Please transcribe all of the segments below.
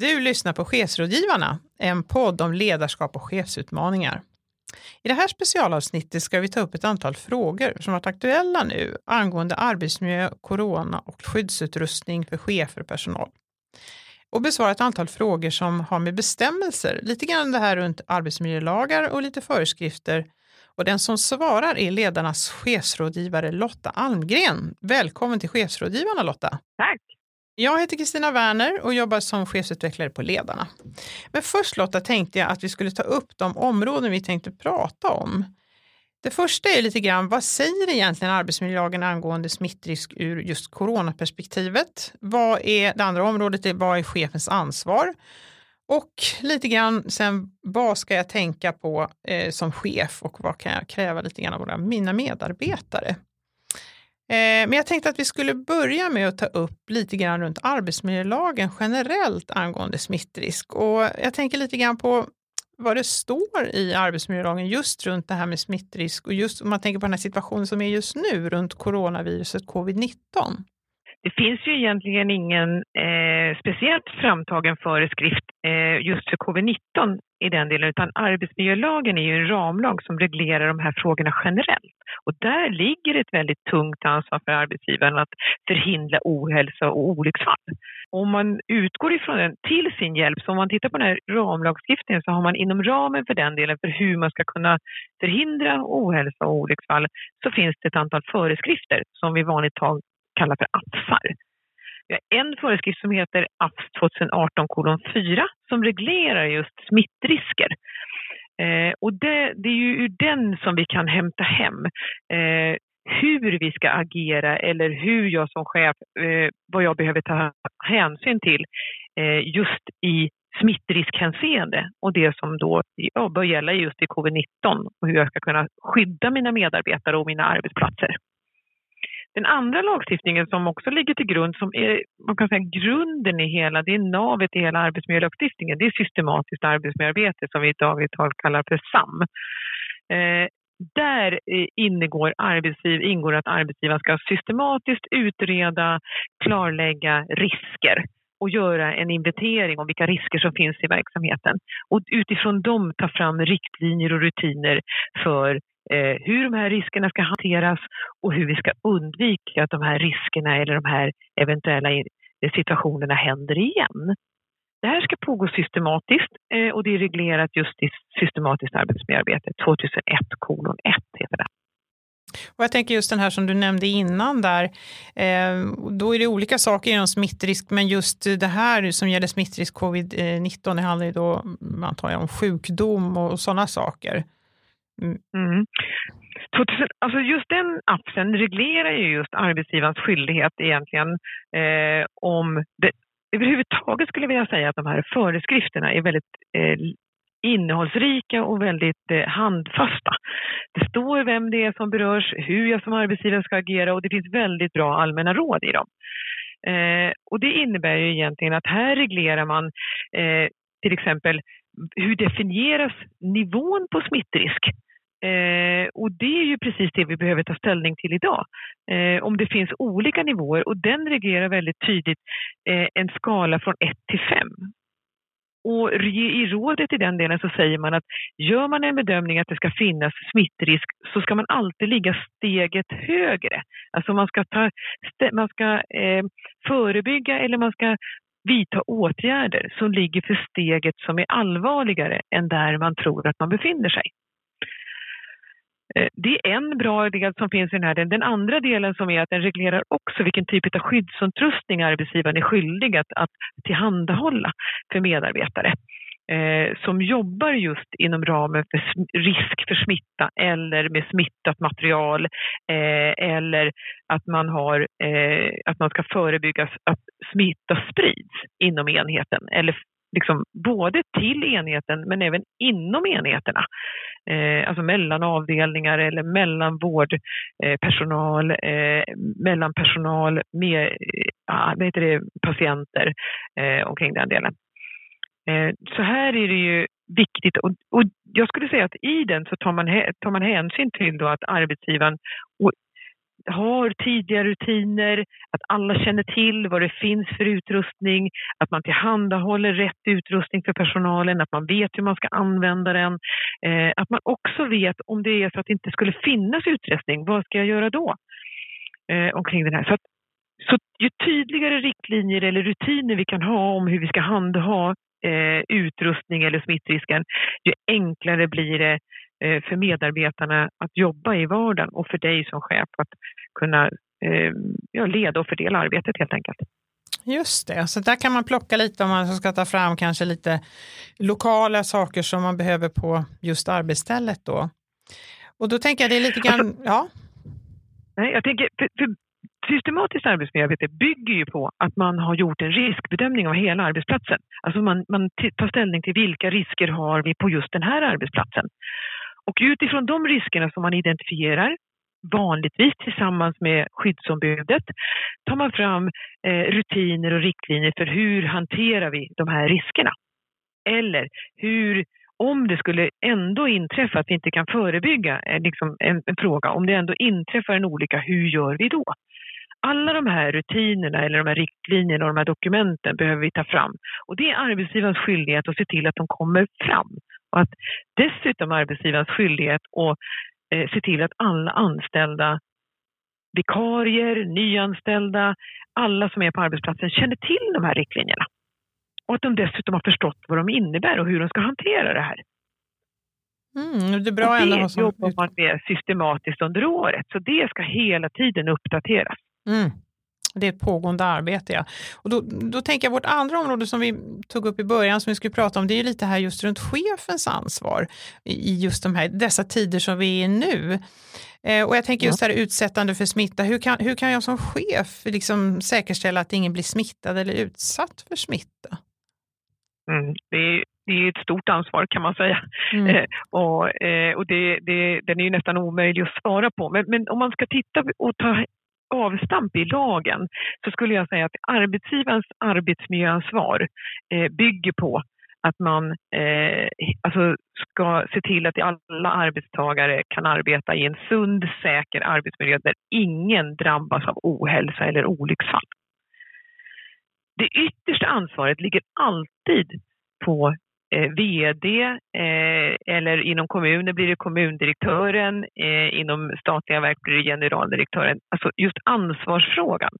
Du lyssnar på Chefsrådgivarna, en podd om ledarskap och chefsutmaningar. I det här specialavsnittet ska vi ta upp ett antal frågor som varit aktuella nu angående arbetsmiljö, corona och skyddsutrustning för chefer och personal. Och besvara ett antal frågor som har med bestämmelser, lite grann det här runt arbetsmiljölagar och lite föreskrifter. Och den som svarar är ledarnas chefsrådgivare Lotta Almgren. Välkommen till chefsrådgivarna Lotta. Tack. Jag heter Kristina Werner och jobbar som chefsutvecklare på Ledarna. Men först Lotta tänkte jag att vi skulle ta upp de områden vi tänkte prata om. Det första är lite grann, vad säger egentligen arbetsmiljölagen angående smittrisk ur just coronaperspektivet? Vad är det andra området? är, vad är chefens ansvar? Och lite grann sen, vad ska jag tänka på eh, som chef och vad kan jag kräva lite grann av våra, mina medarbetare? Eh, men jag tänkte att vi skulle börja med att ta upp lite grann runt arbetsmiljölagen generellt angående smittrisk. Och jag tänker lite grann på vad det står i arbetsmiljölagen just runt det här med smittrisk och just om man tänker på den här situationen som är just nu runt coronaviruset covid-19. Det finns ju egentligen ingen eh, speciellt framtagen föreskrift eh, just för covid-19 i den delen, utan arbetsmiljölagen är ju en ramlag som reglerar de här frågorna generellt. Och där ligger ett väldigt tungt ansvar för arbetsgivaren att förhindra ohälsa och olycksfall. Om man utgår ifrån den till sin hjälp, så om man tittar på den här ramlagstiftningen så har man inom ramen för den delen för hur man ska kunna förhindra ohälsa och olycksfall så finns det ett antal föreskrifter som vi vanligt tal kallar för AFSar. Vi har en föreskrift som heter AFS 2018 4 som reglerar just smittrisker. Eh, och det, det, är ju ur den som vi kan hämta hem eh, hur vi ska agera eller hur jag som chef, eh, vad jag behöver ta hänsyn till eh, just i smittriskhänseende och det som då ja, bör gälla just i covid-19 och hur jag ska kunna skydda mina medarbetare och mina arbetsplatser. Den andra lagstiftningen som också ligger till grund, som är man kan säga, grunden i hela, det är navet i hela arbetsmiljölagstiftningen, det är systematiskt arbetsmiljöarbete som vi i dagligt tal kallar för SAM. Eh, där eh, ingår, arbetsgiv, ingår att arbetsgivaren ska systematiskt utreda, klarlägga risker och göra en inventering om vilka risker som finns i verksamheten. Och utifrån dem ta fram riktlinjer och rutiner för eh, hur de här riskerna ska hanteras och hur vi ska undvika att de här riskerna eller de här eventuella situationerna händer igen. Det här ska pågå systematiskt eh, och det är reglerat just i systematiskt arbetsmiljöarbete, 2001 kolon 1 heter det. Och jag tänker just den här som du nämnde innan där, eh, då är det olika saker inom smittrisk, men just det här som gäller smittrisk covid-19, eh, det handlar ju då, antar jag, om sjukdom och sådana saker. Mm. mm. Alltså just den appen reglerar ju just arbetsgivarens skyldighet egentligen eh, om det, överhuvudtaget skulle jag vilja säga att de här föreskrifterna är väldigt eh, innehållsrika och väldigt eh, handfasta. Det står vem det är som berörs, hur jag som arbetsgivare ska agera och det finns väldigt bra allmänna råd i dem. Eh, och det innebär ju egentligen att här reglerar man eh, till exempel hur definieras nivån på smittrisk? Eh, och det är ju precis det vi behöver ta ställning till idag. Eh, om det finns olika nivåer och den reglerar väldigt tydligt eh, en skala från 1 till 5. Och i rådet i den delen så säger man att gör man en bedömning att det ska finnas smittrisk så ska man alltid ligga steget högre. Alltså man ska, ta, man ska eh, förebygga eller man ska vidta åtgärder som ligger för steget som är allvarligare än där man tror att man befinner sig. Eh, det är en bra del som finns i den här delen. Den andra delen som är att den reglerar också vilken typ av skyddsutrustning arbetsgivaren är skyldig att, att tillhandahålla för medarbetare eh, som jobbar just inom ramen för risk för smitta eller med smittat material eh, eller att man, har, eh, att man ska förebygga att smitta sprids inom enheten eller liksom både till enheten men även inom enheterna. Eh, alltså mellan avdelningar eller mellan vårdpersonal, eh, mellan personal med eh, ah, vad heter det, patienter eh, omkring den delen. Eh, så här är det ju viktigt och, och, jag skulle säga att i den så tar man, tar man hänsyn till då att arbetsgivaren har tidiga rutiner, att alla känner till vad det finns för utrustning, att man tillhandahåller rätt utrustning för personalen, att man vet hur man ska använda den, eh, att man också vet om det är så att det inte skulle finnas utrustning, vad ska jag göra då? Eh, omkring den här. Så, att, så ju tydligare riktlinjer eller rutiner vi kan ha om hur vi ska handha eh, utrustning eller smittrisken, ju enklare blir det för medarbetarna att jobba i vardagen och för dig som chef att kunna eh, ja, leda och fördela arbetet helt enkelt. Just det, så där kan man plocka lite om man ska ta fram kanske lite lokala saker som man behöver på just arbetsstället då. Och då tänker jag det är lite grann, alltså, ja? Nej, jag tänker, för, för systematiskt arbetsmiljöarbete bygger ju på att man har gjort en riskbedömning av hela arbetsplatsen. Alltså man, man tar ställning till vilka risker har vi på just den här arbetsplatsen. Och utifrån de riskerna som man identifierar, vanligtvis tillsammans med skyddsombudet, tar man fram eh, rutiner och riktlinjer för hur hanterar vi de här riskerna. Eller hur om det skulle ändå inträffa att vi inte kan förebygga eh, liksom en, en, fråga, om det ändå inträffar en olycka, hur gör vi då? Alla de här rutinerna eller de här riktlinjerna och de här dokumenten behöver vi ta fram. Och det är arbetsgivarens skyldighet att se till att de kommer fram. Och att dessutom arbetsgivarens skyldighet att eh, se till att alla anställda, vikarier, nyanställda, alla som är på arbetsplatsen känner till de här riktlinjerna. Och att de dessutom har förstått vad de innebär och hur de ska hantera det här. Mm, det är bra och det jobbar man med systematiskt under året, så det ska hela tiden uppdateras. Mm. Det är ett pågående arbete. Ja. Och då, då tänker jag vårt andra område som vi tog upp i början som vi skulle prata om, det är lite här just runt chefens ansvar i just de här, dessa tider som vi är i nu. Eh, och jag tänker just här utsättande för smitta, hur kan, hur kan jag som chef liksom säkerställa att ingen blir smittad eller utsatt för smitta? Mm, det, är, det är ett stort ansvar kan man säga. Mm. Eh, och eh, och det, det, den är ju nästan omöjlig att svara på. Men, men om man ska titta och ta avstamp i lagen så skulle jag säga att arbetsgivarens arbetsmiljöansvar eh, bygger på att man eh, alltså ska se till att alla arbetstagare kan arbeta i en sund, säker arbetsmiljö där ingen drabbas av ohälsa eller olycksfall. Det yttersta ansvaret ligger alltid på eh, VD eh, eller inom kommunen blir det kommundirektören, eh, inom statliga verk blir det generaldirektören. Alltså just ansvarsfrågan.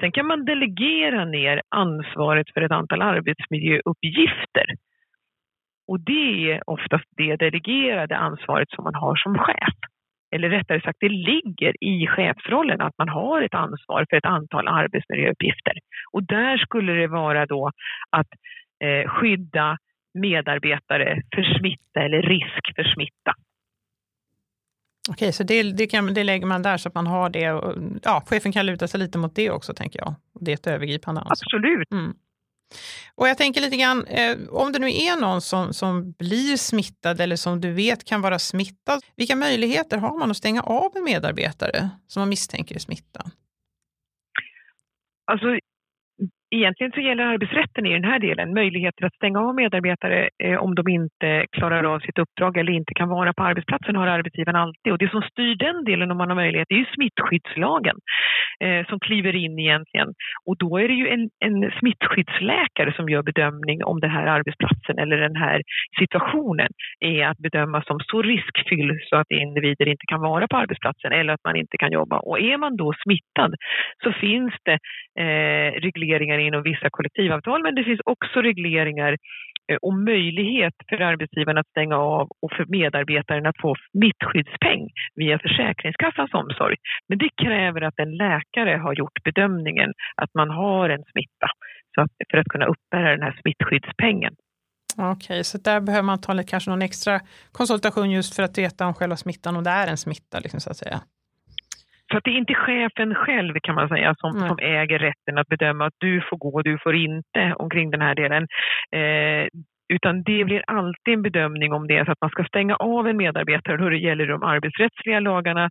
Sen kan man delegera ner ansvaret för ett antal arbetsmiljöuppgifter. Och det är oftast det delegerade ansvaret som man har som chef. Eller rättare sagt, det ligger i chefsrollen att man har ett ansvar för ett antal arbetsmiljöuppgifter. Och där skulle det vara då att eh, skydda medarbetare för smitta eller risk för smitta. Okej, så det, det, kan, det lägger man där så att man har det. Och, ja, chefen kan luta sig lite mot det också, tänker jag. Det är ett övergripande ansvar. Absolut. Mm. Och jag tänker lite grann, eh, om det nu är någon som, som blir smittad eller som du vet kan vara smittad, vilka möjligheter har man att stänga av en medarbetare som man misstänker är smittad? Alltså, Egentligen så gäller arbetsrätten i den här delen möjligheter att stänga av medarbetare eh, om de inte klarar av sitt uppdrag eller inte kan vara på arbetsplatsen har arbetsgivaren alltid. Och det som styr den delen om man har möjlighet är ju smittskyddslagen eh, som kliver in egentligen. Och då är det ju en, en smittskyddsläkare som gör bedömning om den här arbetsplatsen eller den här situationen är att bedöma som så riskfylld så att individer inte kan vara på arbetsplatsen eller att man inte kan jobba. Och är man då smittad så finns det eh, regleringar inom vissa kollektivavtal men det finns också regleringar eh, och möjlighet för arbetsgivaren att stänga av och för medarbetaren att få smittskyddspeng via Försäkringskassans omsorg. Men det kräver att en läkare har gjort bedömningen att man har en smitta så att, för att kunna uppbära den här smittskyddspengen. Okej, okay, så där behöver man ta kanske någon extra konsultation just för att veta om själva smittan och det är en smitta. Liksom, så att säga. Så att det är inte chefen själv kan man säga som, mm. som äger rätten att bedöma att du får gå och du får inte omkring den här delen. Eh, utan det blir alltid en bedömning om det är så att man ska stänga av en medarbetare, då det gäller de arbetsrättsliga lagarna.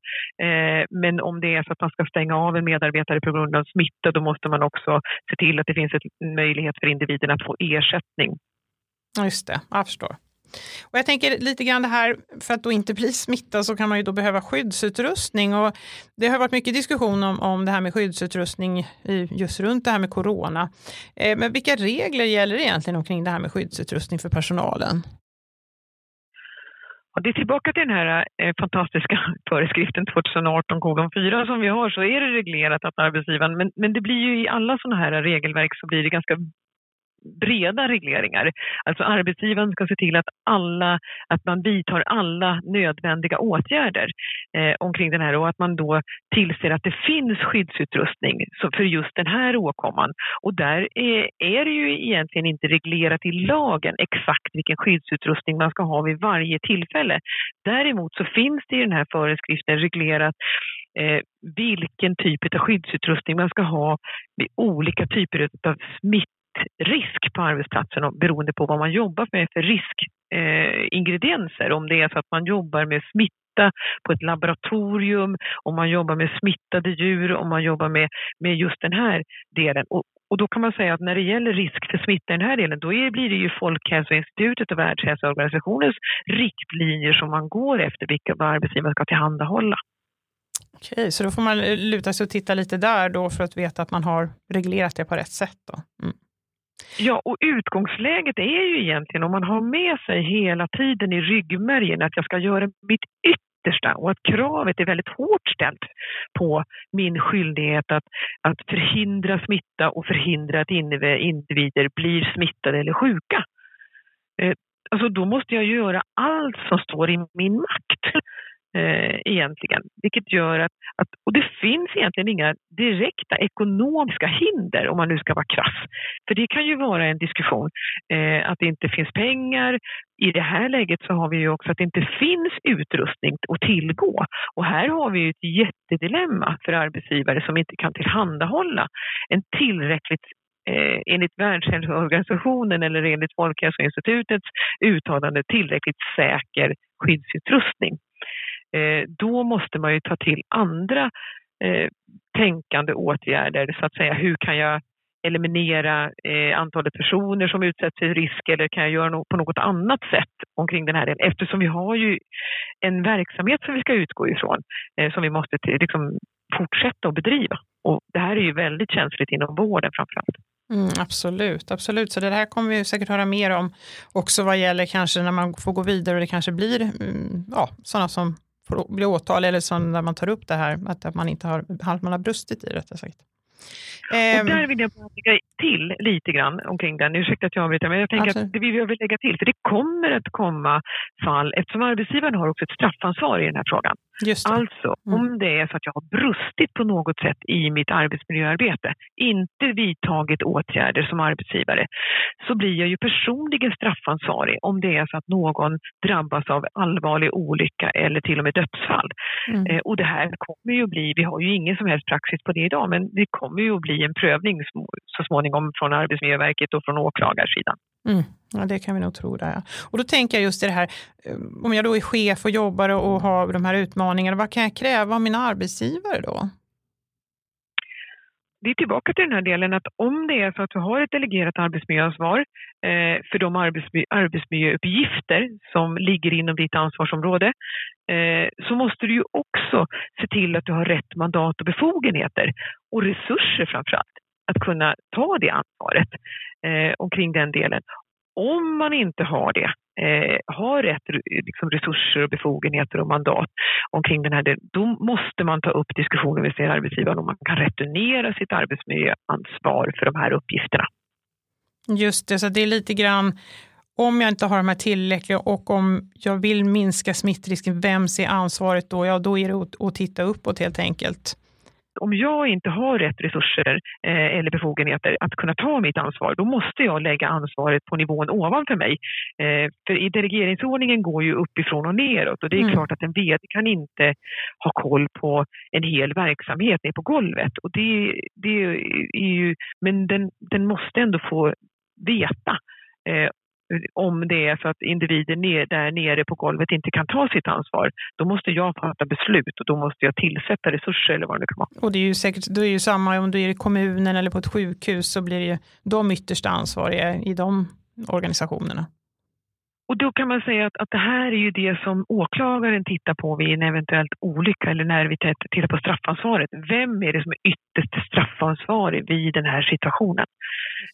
Eh, men om det är så att man ska stänga av en medarbetare på grund av smitta, då måste man också se till att det finns en möjlighet för individen att få ersättning. Just det, jag förstår. Och jag tänker lite grann det här, för att då inte bli smittad så kan man ju då behöva skyddsutrustning. Och det har varit mycket diskussion om, om det här med skyddsutrustning just runt det här med corona. Eh, men vilka regler gäller egentligen omkring det här med skyddsutrustning för personalen? Och det är tillbaka till den här eh, fantastiska föreskriften 2018 4 som vi har så är det reglerat att arbetsgivaren, men, men det blir ju i alla sådana här regelverk så blir det ganska breda regleringar. Alltså arbetsgivaren ska se till att, alla, att man vidtar alla nödvändiga åtgärder eh, omkring den här och att man då tillser att det finns skyddsutrustning för just den här åkomman. Och där är, är det ju egentligen inte reglerat i lagen exakt vilken skyddsutrustning man ska ha vid varje tillfälle. Däremot så finns det i den här föreskriften reglerat eh, vilken typ av skyddsutrustning man ska ha vid olika typer av smitt risk på arbetsplatsen och beroende på vad man jobbar med för riskingredienser. Eh, om det är så att man jobbar med smitta på ett laboratorium, om man jobbar med smittade djur, om man jobbar med, med just den här delen. Och, och då kan man säga att när det gäller risk för smitta i den här delen, då är, blir det ju Folkhälsoinstitutet och Världshälsoorganisationens riktlinjer som man går efter vilka arbetsgivaren ska tillhandahålla. Okej, så då får man eh, luta sig och titta lite där då för att veta att man har reglerat det på rätt sätt. Då. Mm. Ja, och utgångsläget är ju egentligen om man har med sig hela tiden i ryggmärgen att jag ska göra mitt yttersta och att kravet är väldigt hårt ställt på min skyldighet att, att förhindra smitta och förhindra att individer blir smittade eller sjuka. Eh, alltså då måste jag göra allt som står i min makt eh, egentligen. Vilket gör att, att, och det finns egentligen inga direkta ekonomiska hinder om man nu ska vara krass. För det kan ju vara en diskussion eh, att det inte finns pengar. I det här läget så har vi ju också att det inte finns utrustning att tillgå. Och här har vi ju ett jättedilemma för arbetsgivare som inte kan tillhandahålla en tillräckligt eh, enligt Världshälsoorganisationen eller enligt Folkhälsoinstitutets uttalande tillräckligt säker skyddsutrustning. Eh, då måste man ju ta till andra eh, tänkande åtgärder, så att säga. Hur kan jag eliminera eh, antalet personer som utsätts för risk eller kan jag göra något på något annat sätt omkring den här delen? Eftersom vi har ju en verksamhet som vi ska utgå ifrån eh, som vi måste liksom, fortsätta att bedriva. Och det här är ju väldigt känsligt inom vården framförallt. Mm, absolut, absolut. Så det här kommer vi säkert höra mer om också vad gäller kanske när man får gå vidare och det kanske blir mm, ja, sådana som får bli åtal eller som när man tar upp det här att man inte har, att man har brustit i rättare sagt. Och ehm. där vill jag bara lägga till lite grann omkring den. Ursäkta att jag avbryter, men jag tänker Absolut. att det vill jag lägga till, för det kommer att komma fall, eftersom arbetsgivaren har också ett straffansvar i den här frågan. Alltså, mm. om det är så att jag har brustit på något sätt i mitt arbetsmiljöarbete, inte vidtagit åtgärder som arbetsgivare, så blir jag ju personligen straffansvarig om det är så att någon drabbas av allvarlig olycka eller till och med dödsfall. Mm. Eh, och det här kommer ju bli, vi har ju ingen som helst praxis på det idag, men det kommer ju att bli en prövning så småningom från Arbetsmiljöverket och från åklagarsidan. Mm. Ja, det kan vi nog tro. Där, ja. Och då tänker jag just i det här, eh, om jag då är chef och jobbar och har de här utmaningarna, vad kan jag kräva av mina arbetsgivare då? Vi är tillbaka till den här delen att om det är så att du har ett delegerat arbetsmiljöansvar eh, för de arbetsmiljöuppgifter som ligger inom ditt ansvarsområde eh, så måste du ju också se till att du har rätt mandat och befogenheter och resurser framför allt att kunna ta det ansvaret eh, omkring den delen. Om man inte har det, eh, har rätt liksom, resurser och befogenheter och mandat omkring den här delen, då måste man ta upp diskussioner med sin arbetsgivare om man kan returnera sitt arbetsmiljöansvar för de här uppgifterna. Just det, så det är lite grann om jag inte har de här tillräckliga och om jag vill minska smittrisken, vem ser ansvaret då? Ja, då är det att, att titta uppåt helt enkelt om jag inte har rätt resurser eh, eller befogenheter att kunna ta mitt ansvar, då måste jag lägga ansvaret på nivån ovanför mig. Eh, för i delegeringsordningen går ju uppifrån och neråt och det är mm. klart att en VD kan inte ha koll på en hel verksamhet ner på golvet. Och det, det är ju, men den, den måste ändå få veta eh, om det är så att individer ner, där nere på golvet inte kan ta sitt ansvar, då måste jag fatta beslut och då måste jag tillsätta resurser eller vad det kan vara. Och det är ju säkert, då är ju samma om du är i kommunen eller på ett sjukhus så blir det ju de yttersta ansvariga i de organisationerna och då kan man säga att, att det här är ju det som åklagaren tittar på vid en eventuell olycka eller när vi tittar på straffansvaret. Vem är det som är ytterst straffansvarig vid den här situationen?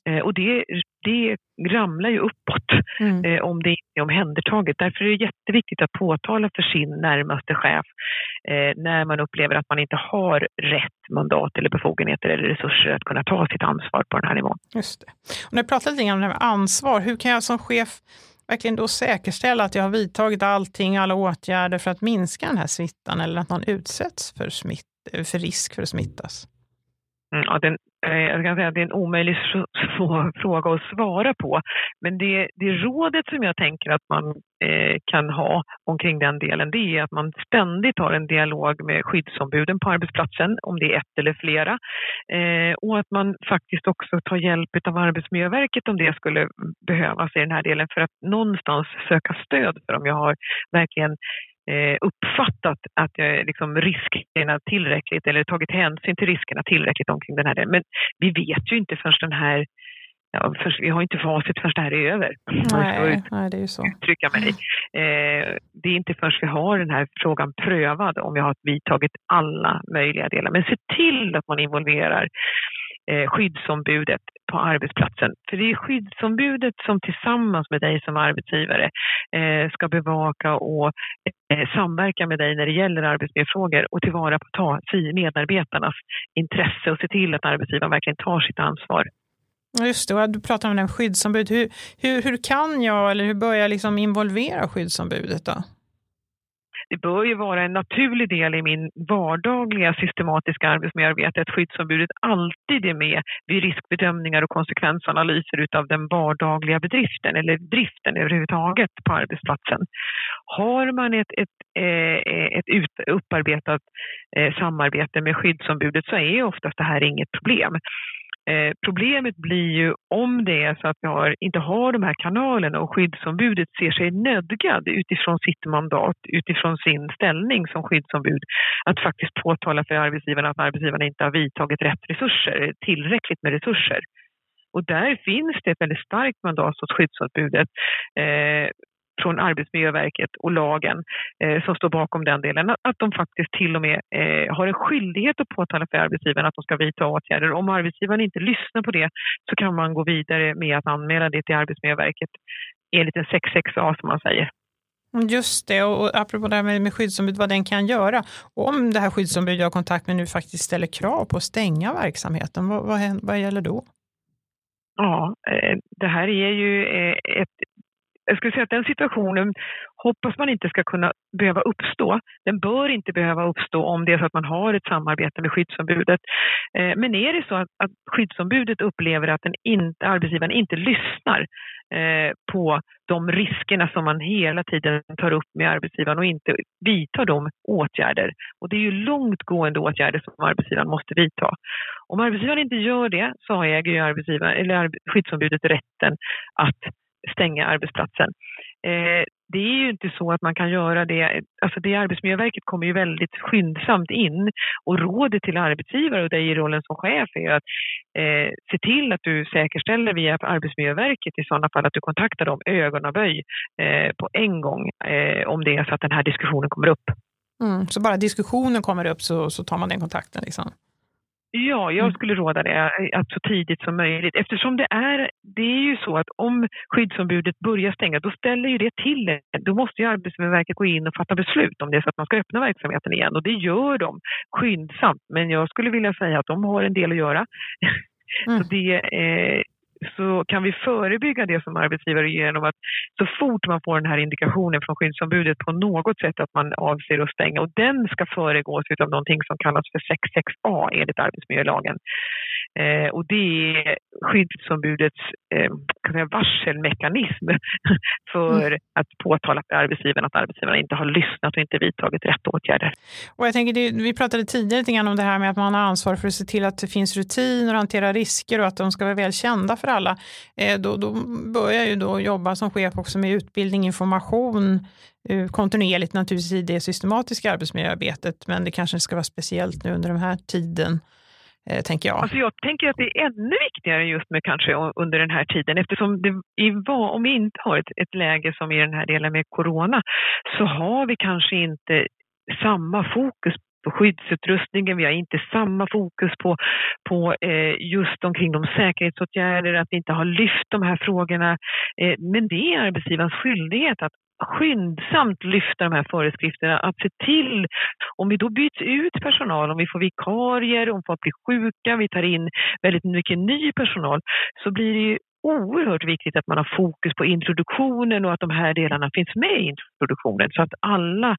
Eh, och det, det ramlar ju uppåt mm. eh, om det inte är omhändertaget. Därför är det jätteviktigt att påtala för sin närmaste chef eh, när man upplever att man inte har rätt mandat eller befogenheter eller resurser att kunna ta sitt ansvar på den här nivån. Just det. Och när du pratar lite om det här med ansvar, hur kan jag som chef verkligen då säkerställa att jag har vidtagit allting, alla åtgärder för att minska den här smittan eller att någon utsätts för, smitt, för risk för att smittas? Mm, ja, den, Eh, jag kan säga att det är en omöjlig fråga att svara på. Men det, det rådet som jag tänker att man eh, kan ha omkring den delen, det är att man ständigt har en dialog med skyddsombuden på arbetsplatsen, om det är ett eller flera. Eh, och att man faktiskt också tar hjälp av Arbetsmiljöverket om det skulle behövas i den här delen för att någonstans söka stöd för om jag har verkligen Eh, uppfattat att jag liksom riskerna tillräckligt eller tagit hänsyn till riskerna tillräckligt omkring den här delen. Men vi vet ju inte förrän den här Ja, för, vi har inte facit förrän det här är över. Nej, nej det är ju så. Uttrycka mig. Eh, det är inte förrän vi har den här frågan prövad om vi har vidtagit alla möjliga delar. Men se till att man involverar eh, skyddsombudet på arbetsplatsen. För det är skyddsombudet som tillsammans med dig som arbetsgivare eh, ska bevaka och eh, samverka med dig när det gäller arbetsmiljöfrågor och tillvara på ta medarbetarnas intresse och se till att arbetsgivaren verkligen tar sitt ansvar. Just det, du pratar om den skyddsombud. Hur, hur, hur kan jag eller hur börjar jag liksom involvera skyddsombudet då? Det bör ju vara en naturlig del i min vardagliga systematiska arbetsmiljöarbete att skyddsombudet alltid är med vid riskbedömningar och konsekvensanalyser utav den vardagliga bedriften eller driften överhuvudtaget på arbetsplatsen. Har man ett, ett, eh, ett ett upparbetat eh, samarbete med skyddsombudet så är oftast det här inget problem. Eh, problemet blir ju om det är så att vi har, inte har de här kanalerna och skyddsombudet ser sig nödgad utifrån sitt mandat, utifrån sin ställning som skyddsombud, att faktiskt påtala för arbetsgivarna att arbetsgivarna inte har vidtagit rätt resurser, tillräckligt med resurser. Och där finns det ett väldigt starkt mandat hos skyddsombudet eh, från Arbetsmiljöverket och lagen eh, som står bakom den delen, att de faktiskt till och med eh, har en skyldighet att påtala för arbetsgivaren att de ska vidta åtgärder. Om arbetsgivaren inte lyssnar på det så kan man gå vidare med att anmäla det till Arbetsmiljöverket enligt en 66A som man säger. Just det, och apropå det här med, skyddsombud, vad den kan göra. Om det här skyddsombudet jag har kontakt med nu faktiskt ställer krav på att stänga verksamheten, vad, vad, vad gäller då? Ja, eh, det här är ju eh, ett jag skulle säga att den situationen hoppas man inte ska kunna behöva uppstå. Den bör inte behöva uppstå om det är så att man har ett samarbete med skyddsombudet. Eh, men är det så att, att skyddsombudet upplever att den inte, arbetsgivaren inte lyssnar eh, på de riskerna som man hela tiden tar upp med arbetsgivaren och inte vidtar de åtgärder. Och det är ju långtgående åtgärder som arbetsgivaren måste vidta. Om arbetsgivaren inte gör det så äger ju arbetsgivaren, eller skyddsombudet rätten att stänga arbetsplatsen. Eh, det är ju inte så att man kan göra det. Alltså det Arbetsmiljöverket kommer ju väldigt skyndsamt in och rådet till arbetsgivare och dig i rollen som chef är att eh, se till att du säkerställer via Arbetsmiljöverket i sådana fall att du kontaktar dem ögonaböj eh, på en gång eh, om det är så att den här diskussionen kommer upp. Mm, så bara diskussionen kommer upp så, så tar man den kontakten? Liksom. Ja, jag mm. skulle råda det att så tidigt som möjligt eftersom det är, det är ju så att om skyddsombudet börjar stänga då ställer ju det till det. Då måste ju Arbetsmiljöverket gå in och fatta beslut om det så att man ska öppna verksamheten igen och det gör de skyndsamt. Men jag skulle vilja säga att de har en del att göra. Mm. Så det, eh, så kan vi förebygga det som arbetsgivare genom att så fort man får den här indikationen från skyddsombudet på något sätt att man avser att stänga och den ska föregås av någonting som kallas för 66A enligt arbetsmiljölagen. Eh, och det är skyddsombudets eh, kan säga, varselmekanism för mm. att påtala för arbetsgivaren att arbetsgivaren inte har lyssnat och inte vidtagit rätt åtgärder. Och jag tänker, det, vi pratade tidigare lite grann om det här med att man har ansvar för att se till att det finns rutiner och hantera risker och att de ska vara väl kända för alla. Eh, då, då börjar jag ju då jobba som chef också med utbildning, information, eh, kontinuerligt naturligtvis i det systematiska arbetsmiljöarbetet, men det kanske ska vara speciellt nu under den här tiden eh, tänker jag. Alltså jag tänker att det är ännu viktigare just med kanske under den här tiden eftersom det om vi inte har ett, ett läge som i den här delen med corona så har vi kanske inte samma fokus på skyddsutrustningen, vi har inte samma fokus på, på eh, just omkring de säkerhetsåtgärder, att vi inte har lyft de här frågorna. Eh, men det är arbetsgivarens skyldighet att skyndsamt lyfta de här föreskrifterna, att se till, om vi då byts ut personal, om vi får vikarier, om folk blir sjuka, vi tar in väldigt mycket ny personal, så blir det ju oerhört viktigt att man har fokus på introduktionen och att de här delarna finns med i introduktionen så att alla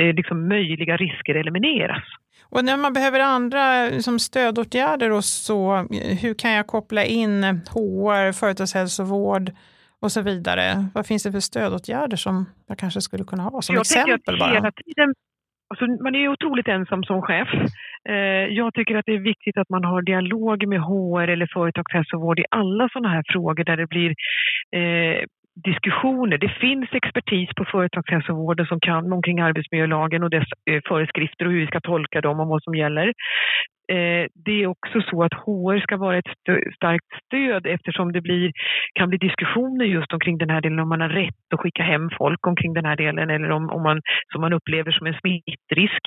eh, liksom, möjliga risker elimineras. Och när man behöver andra liksom, stödåtgärder och så, hur kan jag koppla in HR, företagshälsovård och så vidare? Vad finns det för stödåtgärder som jag kanske skulle kunna ha som jag exempel? Bara? Hela tiden Alltså, man är otroligt ensam som chef. Eh, jag tycker att det är viktigt att man har dialog med HR eller företagshälsovård i alla sådana här frågor där det blir eh, diskussioner. Det finns expertis på företagshälsovården som kan omkring arbetsmiljölagen och dess eh, föreskrifter och hur vi ska tolka dem och vad som gäller. Eh, det är också så att HR ska vara ett stö starkt stöd eftersom det blir, kan bli diskussioner just omkring den här delen om man har rätt att skicka hem folk omkring den här delen eller om, om man, som man upplever som en smittrisk.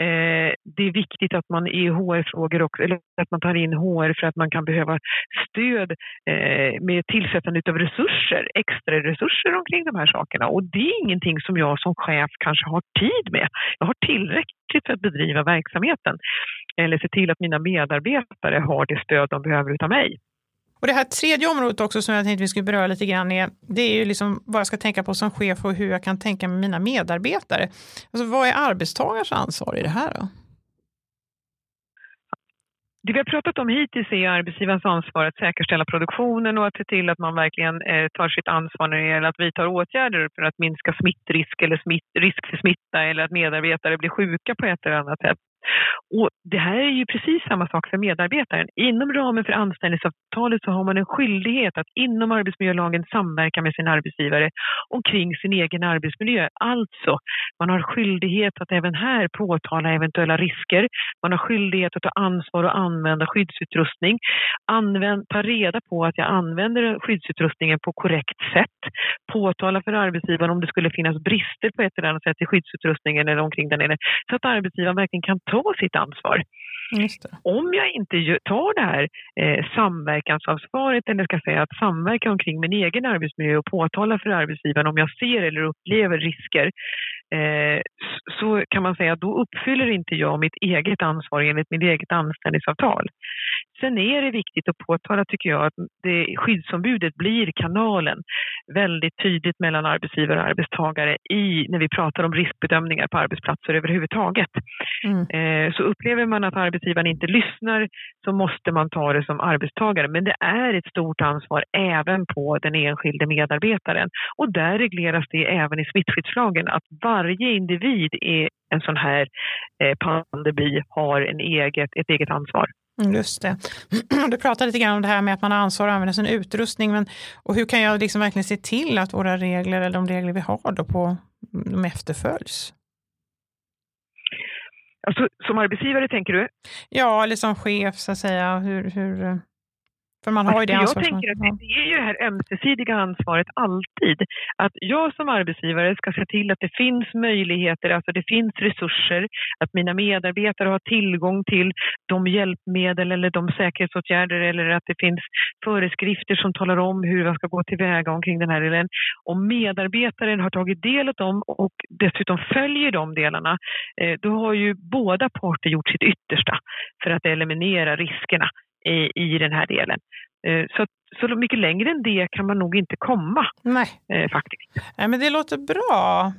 Eh, det är viktigt att man i HR-frågor också, eller att man tar in HR för att man kan behöva stöd eh, med tillsättande av resurser, extra resurser omkring de här sakerna. Och det är ingenting som jag som chef kanske har tid med. Jag har tillräckligt för att bedriva verksamheten eller se till att mina medarbetare har det stöd de behöver utav mig. Och det här tredje området också som jag tänkte vi skulle beröra lite grann är, det är ju liksom vad jag ska tänka på som chef och hur jag kan tänka med mina medarbetare. Alltså vad är arbetstagars ansvar i det här då? Det vi har pratat om hittills är arbetsgivarens ansvar att säkerställa produktionen och att se till att man verkligen eh, tar sitt ansvar när det gäller att vidta åtgärder för att minska smittrisk eller smitt, risk för smitta eller att medarbetare blir sjuka på ett eller annat sätt. Och det här är ju precis samma sak för medarbetaren. Inom ramen för anställningsavtalet så har man en skyldighet att inom arbetsmiljölagen samverka med sin arbetsgivare omkring sin egen arbetsmiljö. Alltså, man har skyldighet att även här påtala eventuella risker. Man har skyldighet att ta ansvar och använda skyddsutrustning. Använd, ta reda på att jag använder skyddsutrustningen på korrekt sätt. Påtala för arbetsgivaren om det skulle finnas brister på ett eller annat sätt i skyddsutrustningen eller omkring den. Så att arbetsgivaren verkligen kan ta sitt ansvar. Om jag inte tar det här eh, samverkansansvaret, eller ska säga att samverka omkring min egen arbetsmiljö och påtala för arbetsgivaren om jag ser eller upplever risker, eh, så kan man säga att då uppfyller inte jag mitt eget ansvar enligt mitt eget anställningsavtal. Sen är det viktigt att påtala, tycker jag, att det, skyddsombudet blir kanalen väldigt tydligt mellan arbetsgivare och arbetstagare i, när vi pratar om riskbedömningar på arbetsplatser överhuvudtaget. Mm. Eh, så upplever man att arbetsgivaren inte lyssnar så måste man ta det som arbetstagare. Men det är ett stort ansvar även på den enskilde medarbetaren. Och där regleras det även i smittskyddslagen att varje individ i en sån här eh, pandemi har en eget, ett eget ansvar. Mm, just det. Du pratade lite grann om det här med att man har ansvar att använda sin utrustning. Men, och hur kan jag liksom verkligen se till att våra regler, eller de regler vi har, då på, de efterföljs? Alltså, som arbetsgivare tänker du? Ja, eller som chef så att säga. Hur, hur, för man har ju det Jag tänker att det är ju det här ömsesidiga ansvaret alltid. Att jag som arbetsgivare ska se till att det finns möjligheter, alltså det finns resurser, att mina medarbetare har tillgång till de hjälpmedel eller de säkerhetsåtgärder eller att det finns föreskrifter som talar om hur jag ska gå tillväga omkring den här delen. Om medarbetaren har tagit del av dem och dessutom följer de delarna, eh, då har ju båda parter gjort sitt yttersta för att eliminera riskerna i, i den här delen. Eh, så, så mycket längre än det kan man nog inte komma. Nej. Eh, faktiskt. Nej, men det låter bra.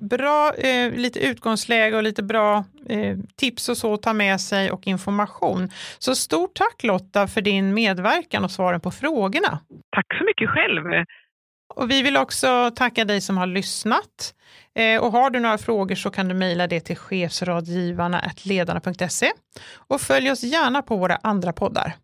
Bra eh, lite utgångsläge och lite bra eh, tips och så att ta med sig och information. Så stort tack Lotta för din medverkan och svaren på frågorna. Tack så mycket själv. Och vi vill också tacka dig som har lyssnat. Eh, och har du några frågor så kan du mejla det till chefsradgivarna.ledarna.se och följ oss gärna på våra andra poddar.